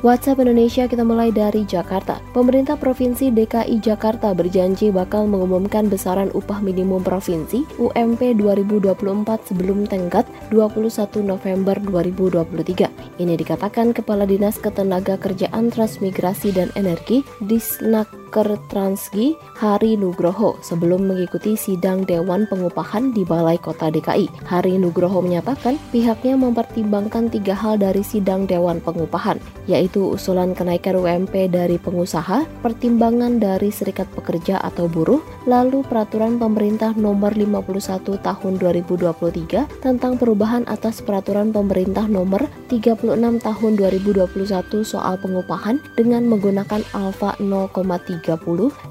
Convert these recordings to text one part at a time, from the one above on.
WhatsApp Indonesia kita mulai dari Jakarta. Pemerintah Provinsi DKI Jakarta berjanji bakal mengumumkan besaran upah minimum provinsi UMP 2024 sebelum tenggat 21 November 2023. Ini dikatakan Kepala Dinas Ketenaga Kerjaan Transmigrasi dan Energi Disnak Transgi Hari Nugroho sebelum mengikuti sidang Dewan Pengupahan di Balai Kota DKI. Hari Nugroho menyatakan pihaknya mempertimbangkan tiga hal dari sidang Dewan Pengupahan, yaitu usulan kenaikan UMP dari pengusaha, pertimbangan dari serikat pekerja atau buruh, lalu peraturan pemerintah nomor 51 tahun 2023 tentang perubahan atas peraturan pemerintah nomor 36 tahun 2021 soal pengupahan dengan menggunakan alfa 0,3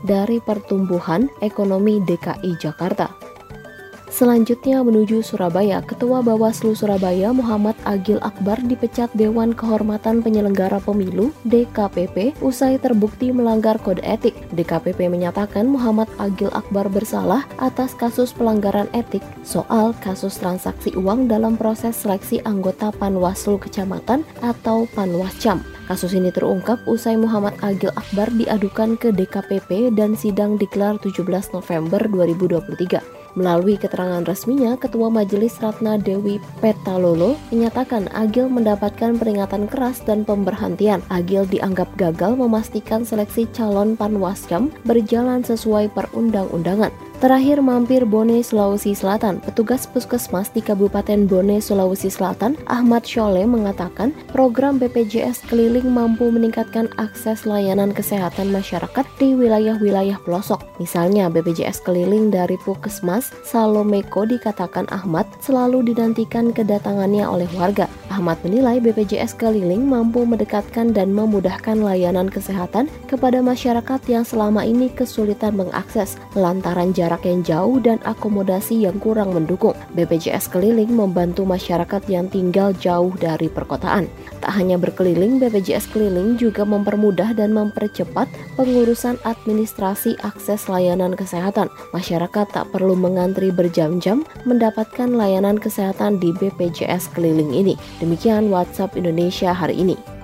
dari pertumbuhan ekonomi DKI Jakarta. Selanjutnya menuju Surabaya, Ketua Bawaslu Surabaya Muhammad Agil Akbar dipecat Dewan Kehormatan Penyelenggara Pemilu DKPP usai terbukti melanggar kode etik. DKPP menyatakan Muhammad Agil Akbar bersalah atas kasus pelanggaran etik soal kasus transaksi uang dalam proses seleksi anggota Panwaslu Kecamatan atau Panwascam. Kasus ini terungkap usai Muhammad Agil Akbar diadukan ke DKPP dan sidang dikelar 17 November 2023. Melalui keterangan resminya, Ketua Majelis Ratna Dewi Petalolo menyatakan Agil mendapatkan peringatan keras dan pemberhentian. Agil dianggap gagal memastikan seleksi calon panwascam berjalan sesuai perundang-undangan. Terakhir mampir Bone, Sulawesi Selatan. Petugas puskesmas di Kabupaten Bone, Sulawesi Selatan, Ahmad Shole mengatakan program BPJS keliling mampu meningkatkan akses layanan kesehatan masyarakat di wilayah-wilayah pelosok. Misalnya BPJS keliling dari Puskesmas Salomeko dikatakan Ahmad selalu dinantikan kedatangannya oleh warga. Ahmad menilai BPJS keliling mampu mendekatkan dan memudahkan layanan kesehatan kepada masyarakat yang selama ini kesulitan mengakses lantaran jarak yang jauh dan akomodasi yang kurang mendukung. BPJS keliling membantu masyarakat yang tinggal jauh dari perkotaan. Tak hanya berkeliling, BPJS keliling juga mempermudah dan mempercepat pengurusan administrasi akses layanan kesehatan. Masyarakat tak perlu mengantri berjam-jam mendapatkan layanan kesehatan di BPJS keliling ini. Demikian WhatsApp Indonesia hari ini.